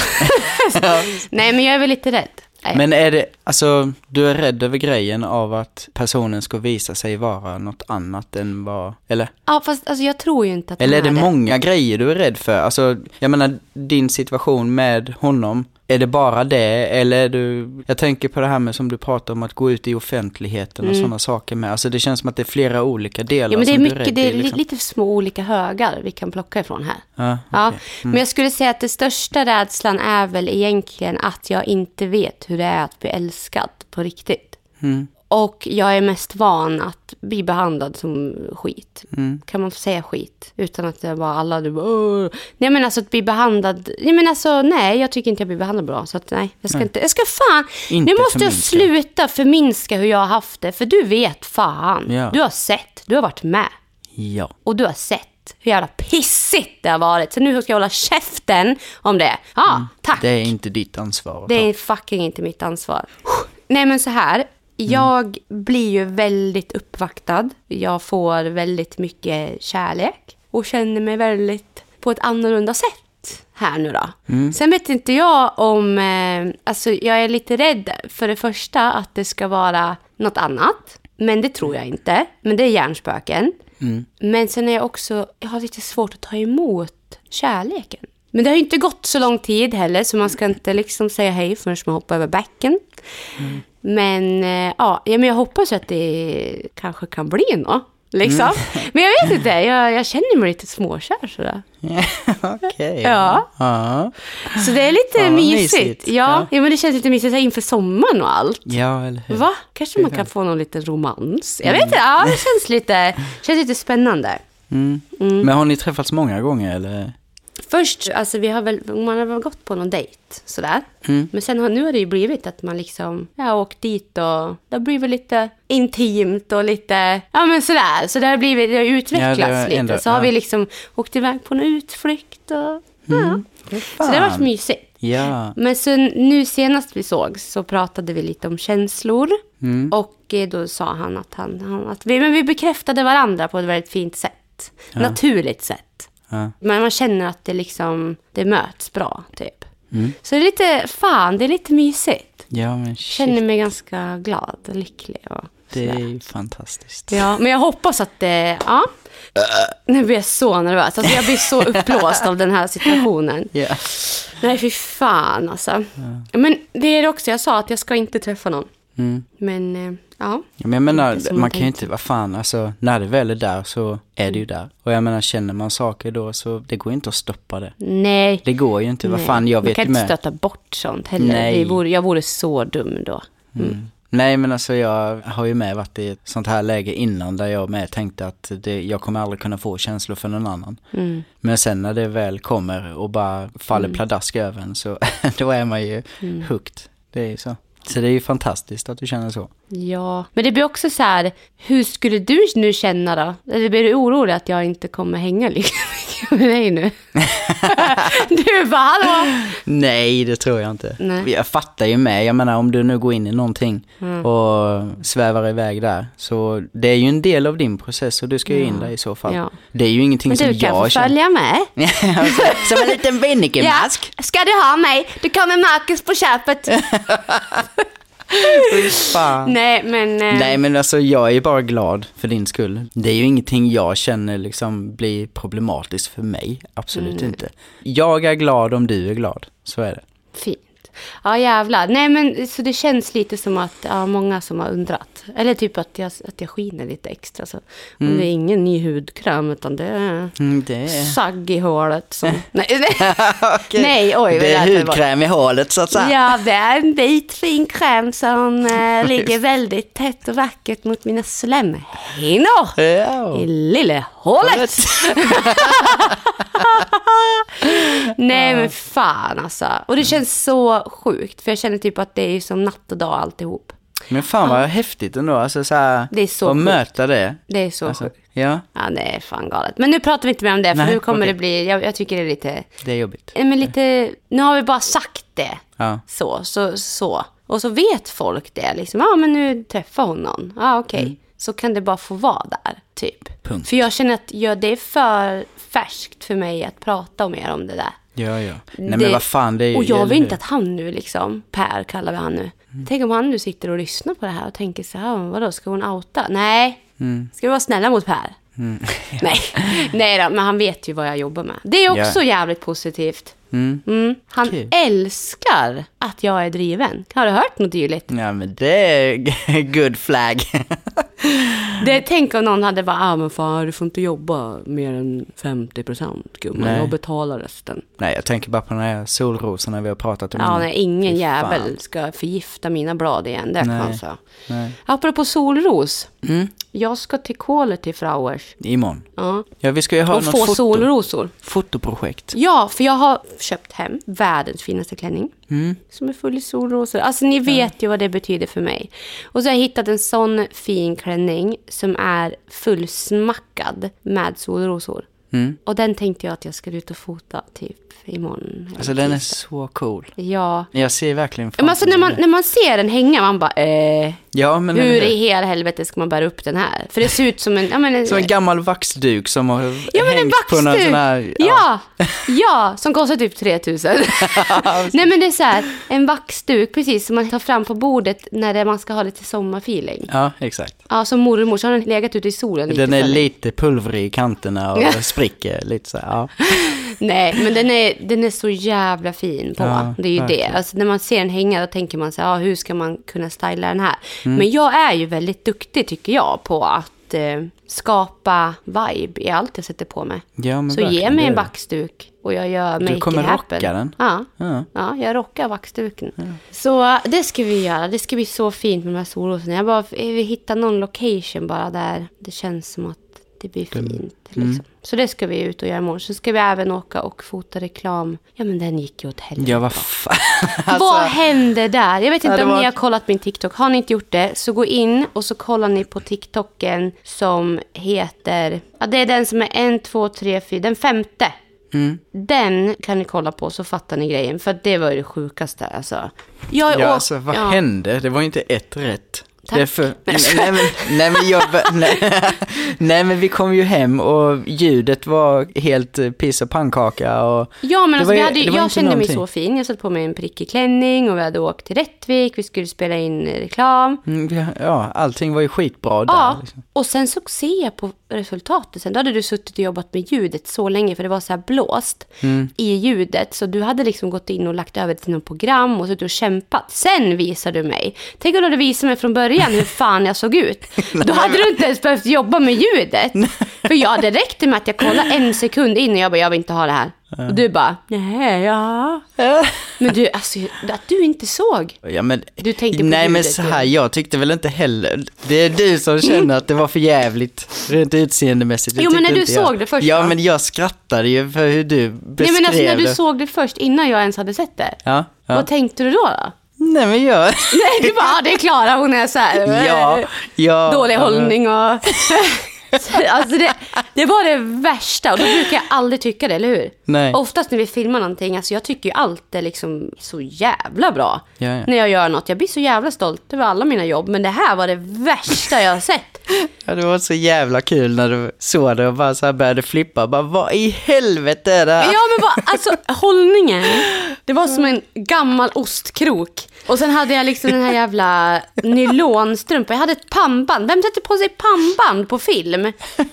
*laughs* Nej men jag är väl lite rädd. Nej. Men är det, alltså, du är rädd över grejen av att personen ska visa sig vara något annat än vad, eller? Ja fast alltså, jag tror ju inte att Eller är det är många grejer du är rädd för? Alltså, jag menar, din situation med honom, är det bara det? Eller är du, jag tänker på det här med som du pratar om att gå ut i offentligheten och sådana saker med. Alltså det känns som att det är flera olika delar Mm. Ja men det är mycket, det är liksom. lite små olika högar vi kan plocka ifrån här. Ja, Ja, okej. men jag skulle säga att det största rädslan är väl egentligen att jag inte vet hur det är att bli älskad på riktigt. Mm. Och jag är mest van att bli behandlad som skit. Mm. Kan man få säga skit? Utan att det bara alla, du bara, "Åh." Nej men alltså att bli behandlad, nej men alltså nej, jag tycker inte jag blir behandlad bra. Så att nej, jag ska inte, jag ska fan, Inte nu måste jag förminska. sluta förminska hur jag har haft det. För du vet fan, Ja. du har sett, du har varit med. Ja. Och du har sett hur jävla pissigt det har varit. Så nu ska jag hålla käften om det. Ja, tack. Det är inte ditt ansvar. Det är fucking inte mitt ansvar. Nej men så här. Jag blir ju väldigt uppvaktad. Jag får väldigt mycket kärlek. Och känner mig väldigt på ett annorlunda sätt här nu då. Sen vet inte jag om... Eh, alltså jag är lite rädd för det första att det ska vara något annat. Men det tror jag inte. Men det är hjärnspöken. Men sen är jag också... Jag har lite svårt att ta emot kärleken. Men det har ju inte gått så lång tid heller, så man ska inte liksom säga hej förrän man hoppar över bäcken. Men, eh, ja, ja, men jag hoppas att det kanske kan bli något. Liksom. Men jag vet inte, jag, jag känner mig lite småkär sådär. *laughs* Okej. Ja. Ja. Så det är lite Ja, mysigt. mysigt. Ja, Ja. ja. men det känns lite mysigt här inför sommaren och allt. Ja, eller hur? Va? Kanske man kan få någon liten romans? Jag vet inte, ja, det känns lite, känns lite spännande. Mm. Men har ni träffats många gånger eller? Först, alltså vi har väl, man har väl gått på någon dejt sådär. Men sen har, nu har det ju blivit att man liksom, jag har åkt dit och det har blivit lite intimt och lite, ja men sådär. Så det har blivit, det har utvecklats Ja, det har lite. ändrat, så har ja. vi liksom åkt iväg på en utflykt och, ja. Så det har varit mysigt. Ja. Men så nu senast vi såg så pratade vi lite om känslor. Mm. Och eh, då sa han att, han, han, att vi, men vi bekräftade varandra på ett väldigt fint sätt. Naturligt sätt. Ja. Men man känner att det liksom, det möts bra, typ. Mm. Så det är lite, fan, det är lite mysigt. Ja, men shit. Känner mig ganska glad och lycklig och Det är sådär. ju fantastiskt. Ja, men jag hoppas att det, ja. Nu blir jag så nervös. Alltså jag blir så *laughs* uppblåst av den här situationen. Ja. Nej, fy fan alltså. Men det är det också, jag sa att jag ska inte träffa någon. Mm. Men, eh, ja. Men jag menar, Inte man man kan ju inte, vad fan, alltså när det väl är där så är det ju där. Och jag menar, känner man saker då så det går ju inte att stoppa det. Nej. Det går ju inte, vad fan, jag Man vet kan ju inte med. stöta bort sånt heller. Nej. Vore, jag vore så dum då. Mm. Nej men alltså jag har ju med varit i ett sånt här läge innan där jag med tänkte att det, jag kommer aldrig kunna få känslor för någon annan. Mm. Men sen när det väl kommer och bara faller pladask över en så *laughs* då är man ju Mm. hooked. Det är ju så. Så det är ju fantastiskt att du känner så. Ja, men det blir också så här, hur skulle du nu känna då? Eller blir du orolig att jag inte kommer hänga lika *laughs* mycket med dig nu? *laughs* du bara, hallå? Nej, det tror jag inte. Nej. Jag fattar ju med. Jag menar om du nu går in i någonting Mm. och svävar iväg där. Så det är ju en del av din process och du ska ju in där i så fall. Ja. Det är ju ingenting Men som du kan få jag känner. följa med. *laughs* som en liten Vinnike-mask. Ja, ska du ha mig? Du kommer Marcus på köpet. *laughs* Fan. Nej, men... eh, Nej men alltså jag är bara glad för din skull. Det är ju ingenting jag känner liksom blir problematiskt för mig. Absolut Mm. inte. Jag är glad om du är glad. Så är det. Fint. Ja, jävlar. Nej, men så det känns lite som att, ja, många som har undrat. Eller typ att jag, att jag skiner lite extra. Så. Mm. Det är ingen ny hudkräm, utan det är, Mm, det är... sagg i hålet. Som, *laughs* nej, nej, Okej. nej, oj. Det är hudkräm i hålet så att säga. Ja, det är en vit fin kräm som eh, *laughs* ligger väldigt tätt och vackert mot mina slemhinnor Ja. i lille hålet. *laughs* Nej men fan alltså. Och det känns så sjukt. För jag känner typ att det är som natt och dag alltihop. Men fan vad häftigt ändå, alltså så här, Det är så att sjukt. möta det. Det är så Alltså, sjukt. ja, Ja det är fan galet. Men nu pratar vi inte mer om det. För Nej, nu kommer okej. det bli, jag, jag tycker det är lite, det är jobbigt. men lite, nu har vi bara sagt det. Ja. Så, så, så. Och så vet folk det. Liksom, ja men nu träffar hon någon. Ja okej. Så kan det bara få vara där, typ. Mm. Punkt. För jag känner att ja, det är för färskt för mig att prata mer om det där. Ja, ja. Nej Det- men vad fan, det är. Och jag vill inte att han nu liksom, Per kallar vi han nu. Mm. Tänk om han nu sitter och lyssnar på det här och tänker så här, vadå, ska hon outa? Nej, Mm. ska vi vara snälla mot Per? *laughs* Nej, nej då, men han vet ju vad jag jobbar med. Det är också jävligt positivt. Mm. Mm. Han Kul. älskar att jag är driven. Har du hört något dylikt? Ja men det är *laughs* good flag. Det, tänk om någon hade bara, ah men fan du får inte jobba mer än 50 procent gumman, Nej. jag betalar resten. Nej jag tänker bara på den här solrosorna vi har pratat om Ja, nej, ingen jävel ska förgifta mina blad igen, det kan jag säga. Apropå solros. Mm. Jag ska till Quality Flowers. Imorgon. Ja. Ja vi ska ju ha Och något få foto. solrosor. fotoprojekt. Ja, för jag har köpt hem världens finaste klänning. Mm. Som är full i solrosor. Alltså ni vet ju vad det betyder för mig. Och så har jag hittat en sån fin klänning som är fullsmackad med solrosor. Mm. Och den tänkte jag att jag ska ut och fota typ imorgon. Alltså den är så cool. Ja. Jag ser verkligen Men alltså när man, när man ser den hänga, man bara eh, Ja men hur i hela helvete ska man bära upp den här? För det ser ut som en... Ja, men, Som en gammal vaxduk som har Ja hängt på någon sån här... Ja, ja, som kostar typ 3000. *laughs* Nej men det är så här, en vaxduk precis som man tar fram på bordet när det, man ska ha lite sommarfeeling. Ja, exakt. Ja, som mormor så har den legat ute i solen lite Den är lite pulvrig i kanterna och Ja. spricker lite så här. Ja. *laughs* Nej, men den är, den är så jävla fin på. Ja, det är ju det. verkligen. Alltså, när man ser den hänga då tänker man så här, ja, hur ska man kunna styla den här? Mm. Men jag är ju väldigt duktig tycker jag på att eh, skapa vibe i allt jag sätter på mig. Ja, så ge mig en vaxduk och jag gör make Du kommer it happen. rocka den? Ja. Ja. Ja, jag rockar vaxduken. Så det ska vi göra. Det ska bli så fint med de här solrosorna. Jag bara jag vill hitta någon location bara där det känns som att det blir fint. Mm. Liksom. Så det ska vi ut och göra imorgon. Så ska vi även åka och fota reklam. Ja men den gick ju åt helvete. Ja, vad fan. *laughs* Vad hände där? Jag vet inte om var- ni har kollat min TikTok. Har ni inte gjort det så gå in och så kollar ni på TikToken som heter... Ja, det är den som är en, två, tre, fyra. Den femte. Mm. Den kan ni kolla på så fattar ni grejen. För det var ju det sjukaste alltså. Jag Ja, alltså vad ja. hände? Det var ju inte ett rätt. Tack. Det är för, nej, *laughs* nej, men, nej, men jag, *laughs* nej, nej men vi kom ju hem och ljudet var helt eh, piss och pannkaka och Ja, men alltså, var vi hade, jag kände mig någonting. så fin. Jag satt på mig en prickig klänning och vi hade åkt till Rättvik. Vi skulle spela in eh, reklam. mm, ja, allting var ju skitbra Ja, där. Liksom. och sen så ser jag på resultatet sen. Då hade du suttit och jobbat med ljudet så länge för det var så här blåst Mm. i ljudet. Så du hade liksom gått in och lagt över till något program och suttit och kämpat. Sen visar du mig. Tänk om du hade visat mig från början hur fan jag såg ut. *laughs* Då hade du inte ens behövt jobba med ljudet. För jag, det räckte med att jag kollade en sekund in och jag bara, jag vill inte ha det här. Och du bara, nej, ja. Men du, alltså att du inte såg. Ja, men, Du tänkte på nej men ljudet, så ju. här, jag tyckte väl inte heller, det är du som känner att det var för jävligt rent utseendemässigt. Det Jo, men när du inte jag. såg det först Ja då? men jag skrattade ju för hur du beskrev Nej men alltså när du det. såg det först innan jag ens hade sett det. Ja, ja. Vad tänkte du då? då? Nej men jag... Nej, du bara, "Ah, det är Klara, hon är så här, ja, ja. dålig hållning och... *laughs* *laughs* alltså det, det var det värsta och då brukar jag aldrig tycka det, eller hur? Nej. Oftast när vi filmar någonting, alltså jag tycker ju allt är liksom så jävla bra. Ja, ja. När jag gör något, jag blir så jävla stolt över alla mina jobb, men det här var det värsta jag har sett. *laughs* Ja, det var så jävla kul när du såg det och bara så här började flippa. Bara, vad i helvete är det här? Ja men bara, alltså *laughs* hållningen. Det var som en gammal ostkrok. Och sen hade jag liksom den här jävla nylonstrumpan. Jag hade ett pannband. Vem sätter på sig pannband på film?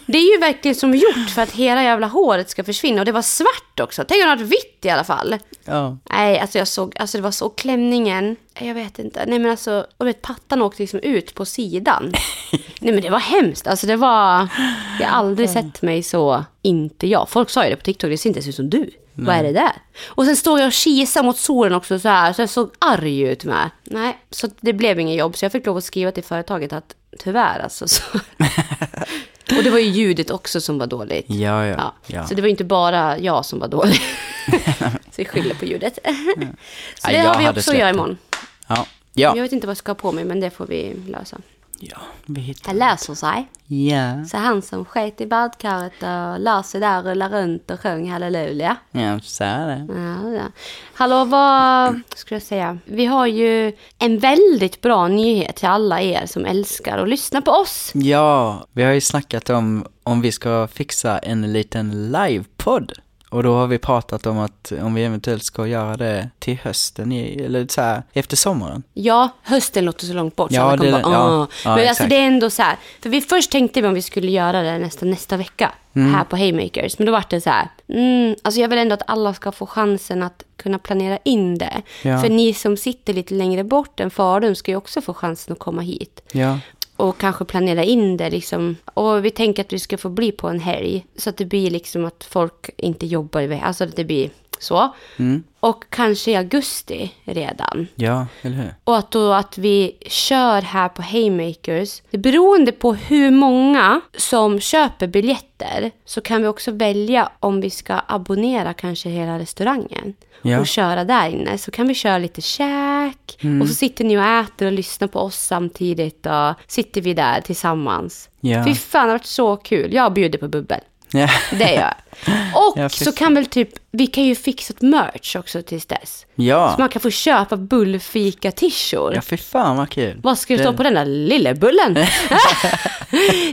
Det är ju verkligen som gjort för att hela jävla håret ska försvinna. Och det var svart också. Tänk om det hade varit vitt i alla fall. Ja. Nej, alltså jag såg, alltså det var så klänningen. Jag vet inte. Nej men alltså, och vet, pattan åkte liksom ut på sidan. *laughs* Nej men det var hemskt. Alltså det var, jag har aldrig sett mig så, inte jag. Folk sa ju det på TikTok, det ser inte ens ut som du. Vad är det där? Och sen stod jag och kisade mot solen också så här, så jag såg arg ut med. Nej, så det blev ingen jobb. Så jag fick lov att skriva till företaget att tyvärr alltså. Så. *laughs* och det var ju ljudet också som var dåligt. Ja, ja, Ja. ja. Så det var inte bara jag som var dålig. *laughs* så vi skyller på ljudet. så det har vi också att göra imorgon. Ja. Ja. Jag vet inte vad jag ska ha på mig, men det får vi lösa. Ja, vi hittar. Det löser sig. Ja. Så han som sket i badkaret och la sig där rullade runt och sjöng halleluja. Ja, så är det. Ja, ja. Hallå, vad ska jag säga? Vi har ju en väldigt bra nyhet till alla er som älskar att lyssna på oss. Ja, vi har ju snackat om om vi ska fixa en liten livepodd. Och då har vi pratat om att om vi eventuellt ska göra det till hösten, eller så här, efter sommaren. Ja, hösten låter så långt bort. Så Ja, det- bara, ja, ja, Men alltså exakt. det är ändå så här. För vi först tänkte vi om vi skulle göra det nästa, nästa vecka. Mm. Här på Haymakers. Men då var det så här. Mm, alltså jag vill ändå att alla ska få chansen att kunna planera in det. Ja. För ni som sitter lite längre bort än Falun ska ju också få chansen att komma hit. Ja, och kanske planera in det liksom. Och vi tänker att vi ska få bli på en helg. Så att det blir liksom att folk inte jobbar Alltså att det blir så. Mm. Och kanske i augusti redan. ja, eller hur? Och att då att vi kör här på Haymakers. Det beroende på hur många som köper biljetter så kan vi också välja om vi ska abonnera kanske hela restaurangen. Ja. Och köra där inne. Så kan vi köra lite käk. Mm. Och så sitter ni och äter och lyssnar på oss samtidigt. Och sitter vi där tillsammans. Ja. Fy fan, det har varit så kul. Jag bjuder på bubbel. Ja. Det gör jag. *laughs* Och Ja, så kan väl typ, vi kan ju fixa ett merch också tills dess. Så Ja, man kan få köpa bullfika-tishor. ja fy fan vad kul. Vad ska det stå på den där lilla bullen? *laughs*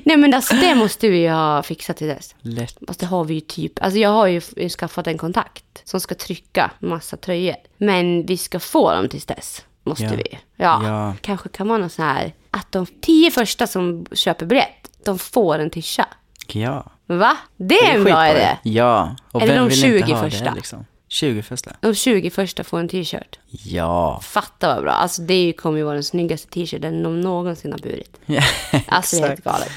Nej men alltså det måste vi ju ha fixat till dess. Lätt. Fast det har vi ju typ, alltså jag har ju skaffat en kontakt som ska trycka massa tröjor. Men vi ska få dem tills dess. Måste Ja. vi. Ja. Ja. Kanske kan man ha så här, att de tio första som köper biljett, de får en tisha. Ja. Va? Det är en bra idé. Ja. Och Eller vem de vill 20 inte ha första. Det, liksom? 20 första? De 20 första får en t-shirt. Ja. Fatta vad bra. Alltså det kommer ju vara den snyggaste t-shirten de någonsin har burit. *laughs* ja. Alltså det är helt galet.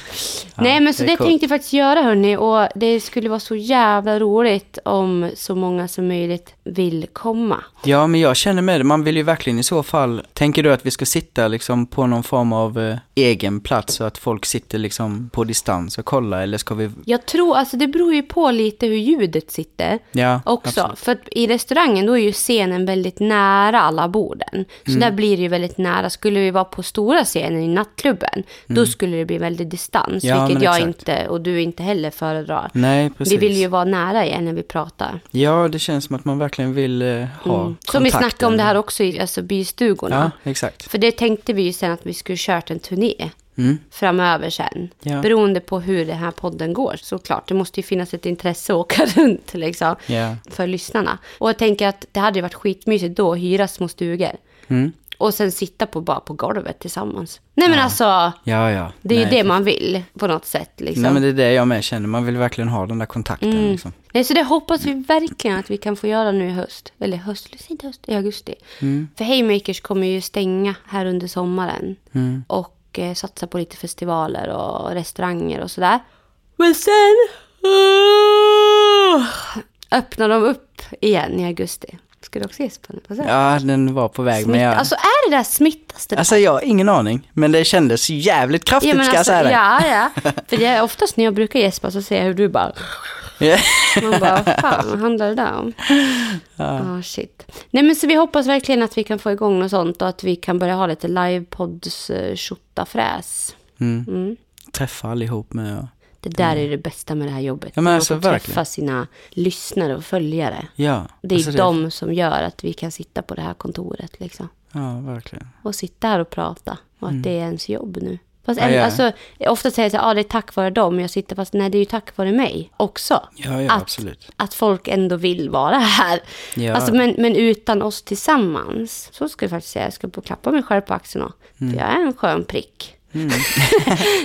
Nej men så det det, tänkte jag faktiskt göra hörni. Och det skulle vara så jävla roligt om så många som möjligt vill komma. Ja, men jag känner med det. Man vill ju verkligen i så fall, tänker du att vi ska sitta liksom på någon form av eh, egen plats så att folk sitter liksom på distans och kollar eller ska vi? Jag tror, alltså det beror ju på lite hur ljudet sitter. Ja, Också. absolut. För att i restaurangen då är ju scenen väldigt nära alla borden. Så Mm. där blir det ju väldigt nära. Skulle vi vara på stora scenen i nattklubben, då skulle det bli väldigt distans. Mm. Ja, vilket jag exakt. inte, och du inte heller föredrar. Nej, precis. Vi vill ju vara nära igen när vi pratar. Ja, det känns som att man verkligen vill eh, ha Mm. Som vi snackade om det här också i alltså, bystugorna. Ja, exakt. För det tänkte vi ju sen att vi skulle kört en turné Mm. framöver sen. Ja. Beroende på hur den här podden går såklart. Det måste ju finnas ett intresse att åka *laughs* runt liksom. Ja. För lyssnarna. Och jag tänker att det hade ju varit skitmysigt då att hyra små stugor. Mm. Och sen sitta på, bara på golvet tillsammans. Nej men alltså, Ja, ja. det är ju Nej, det man vill på något sätt liksom. Nej, men det är det jag med känner. Man vill verkligen ha den där kontakten Mm. liksom. Nej, så det hoppas vi verkligen att vi kan få göra nu i höst. Eller höst, inte höst, i augusti. Mm. För Haymakers kommer ju stänga här under sommaren. Mm. Och eh, satsa på lite festivaler och restauranger och sådär. Men sen uh, öppnar de upp igen i augusti. Ska du också gäspa nu? Ja, den var på väg, men Smitt, jag... Alltså är det där smittas det? Alltså jag har ingen aning, men det kändes jävligt kraftigt ja, men ska jag alltså, säga det. ja, ja. *laughs* För det är oftast när jag brukar gäspa så ser jag hur du bara... *laughs* Man bara, *laughs* fan vad handlar det där om? Ja, shit. Nej men så vi hoppas verkligen att vi kan få igång något sånt och att vi kan börja ha lite livepods uh, fräs. Mm. Mm. Träffa allihop med och... Det där är det bästa med det här jobbet. Ja, men Man alltså, träffa verkligen. sina lyssnare och följare. Ja. Det är alltså de som gör att vi kan sitta på det här kontoret liksom. Ja, verkligen. Och sitta här och prata. Och att Mm. det är ens jobb nu. Fast Ja, ändå, ja. alltså, ofta säger jag så här, ah, det är tack vare dem jag sitter, fast nej, det är ju tack vare mig också. Ja, ja, att, absolut. att folk ändå vill vara här. Ja. Alltså, men, men utan oss tillsammans, så ska jag faktiskt säga, jag ska på klappa mig själv på axeln och, Mm. för jag är en skön prick. *laughs*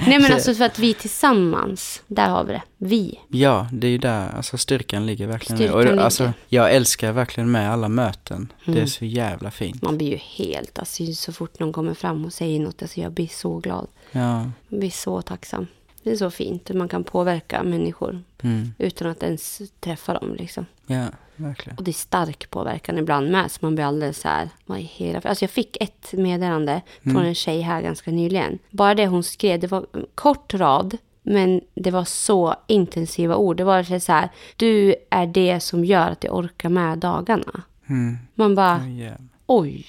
nej men alltså för att vi tillsammans, där har vi det. Vi. Ja, det är ju där alltså styrkan ligger verkligen. Styrkan och, ligger. Mm. Alltså, jag älskar verkligen med alla möten. Det är så jävla fint. Man blir ju helt, alltså så fort någon kommer fram och säger något, alltså jag blir så glad. Ja, Jag blir så tacksam. Det är så fint hur man kan påverka människor mm, utan att ens träffa dem liksom. ja, verkligen. Och det är stark påverkan ibland med, så man blir alldeles så här, vad i hela... Alltså jag fick ett meddelande från en tjej här ganska nyligen. Bara det hon skrev, det var en kort rad, men det var så intensiva ord. Det var så här, du är det som gör att jag orkar med dagarna. Mm. Man bara, Ja, jävlar. oj,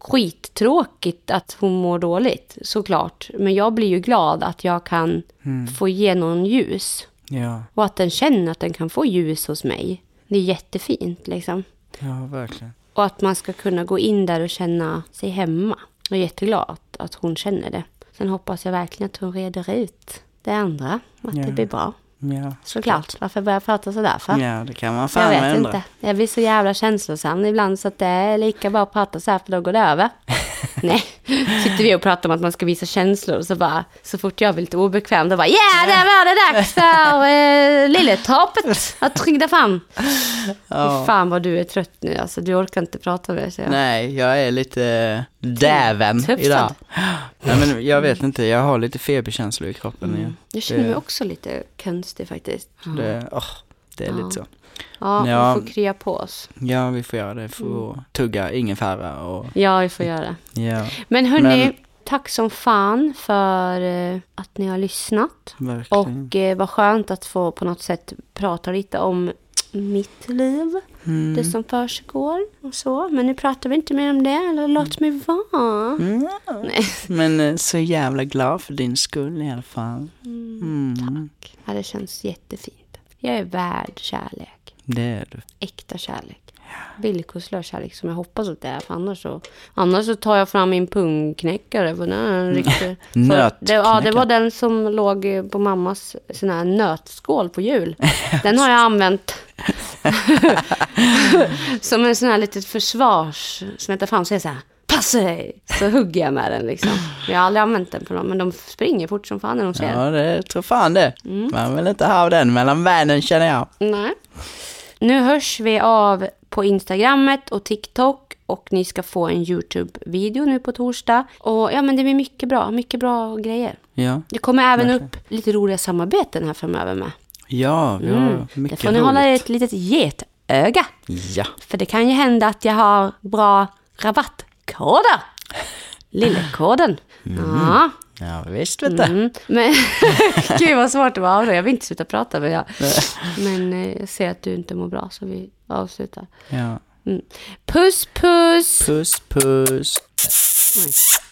skittråkigt att hon mår dåligt, såklart. Men jag blir ju glad att jag kan få ge någon ljus. ja, Och att den känner att den kan få ljus hos mig. Det är jättefint liksom. ja, verkligen. Och att man ska kunna gå in där och känna sig hemma. Jag är jätteglad att, att hon känner det. Sen hoppas jag verkligen att hon reder ut det andra. Att Ja. det blir bra. Ja, Såklart. Varför börjar jag prata sådär för? ja det kan man jag fan vet undra. inte. Jag blir så jävla känslosam ibland så att det är lika bra att prata så här för då går det över. *laughs* *laughs* Nej, sitter vi och pratar om att man ska visa känslor och så bara så fort jag blir lite obekväm då bara ja, där var det dags för *laughs* eh, lilletorpet att rygga fram. Ja. Fan vad du är trött nu alltså, du orkar inte prata med jag. Nej, jag är lite däven Tufsad. idag. Nej, men jag vet inte, jag har lite feberkänslor i kroppen igen. Jag känner mig Det- också lite konstig faktiskt. Det, åh, det är Ja. lite så. Ja, Ja. vi får krya på oss. Ja, vi får göra det. Får Mm. tugga ingefära och Ja, vi får göra det. ja, Men hörni, Men- tack som fan för eh, att ni har lyssnat. verkligen. Och eh, vad skönt att få på något sätt prata lite om mitt liv. Mm. Det som försiggår och så. Men nu pratar vi inte mer om det. Eller låt mig vara. Mm. Nej. Men eh, så jävla glad för din skull i alla fall. Mm. Ja, det känns jättefint. Jag är värd kärlek. Det är du. Äkta kärlek. Villkorslös kärlek som jag hoppas att det är. För annars så, annars så tar jag fram min pungknäckare. För den är en riktig... *laughs* för det, ja, det var den som låg på mammas sån här nötskål på jul. *laughs* Den har jag använt *laughs* som en sån här litet försvars... Som jag tar fram och säger så här. Passa dig! Så hugger jag med den liksom. Jag har aldrig använt den på dem, men de springer fort som fan när de ser. Ja, det tror fan det. Mm. Man vill inte ha den mellan benen känner jag. Nej. Nu hörs vi av på Instagrammet och TikTok och ni ska få en YouTube-video nu på torsdag. Och ja, men det blir mycket bra, mycket bra grejer. Ja, Det kommer även Verkligen. upp lite roliga samarbeten här framöver med. ja, vi har Mm. Det mycket får ni roligt. hålla ett litet getöga. Ja, För det kan ju hända att jag har bra rabattkoder. *laughs* Lillekoden. Ja. Ja visst vet du. Mm. Men *laughs* gud vad svårt det var. Jag vill inte sluta prata men jag, men eh, jag ser att du inte mår bra så vi avslutar. Ja. Puss puss! Puss puss. Oj.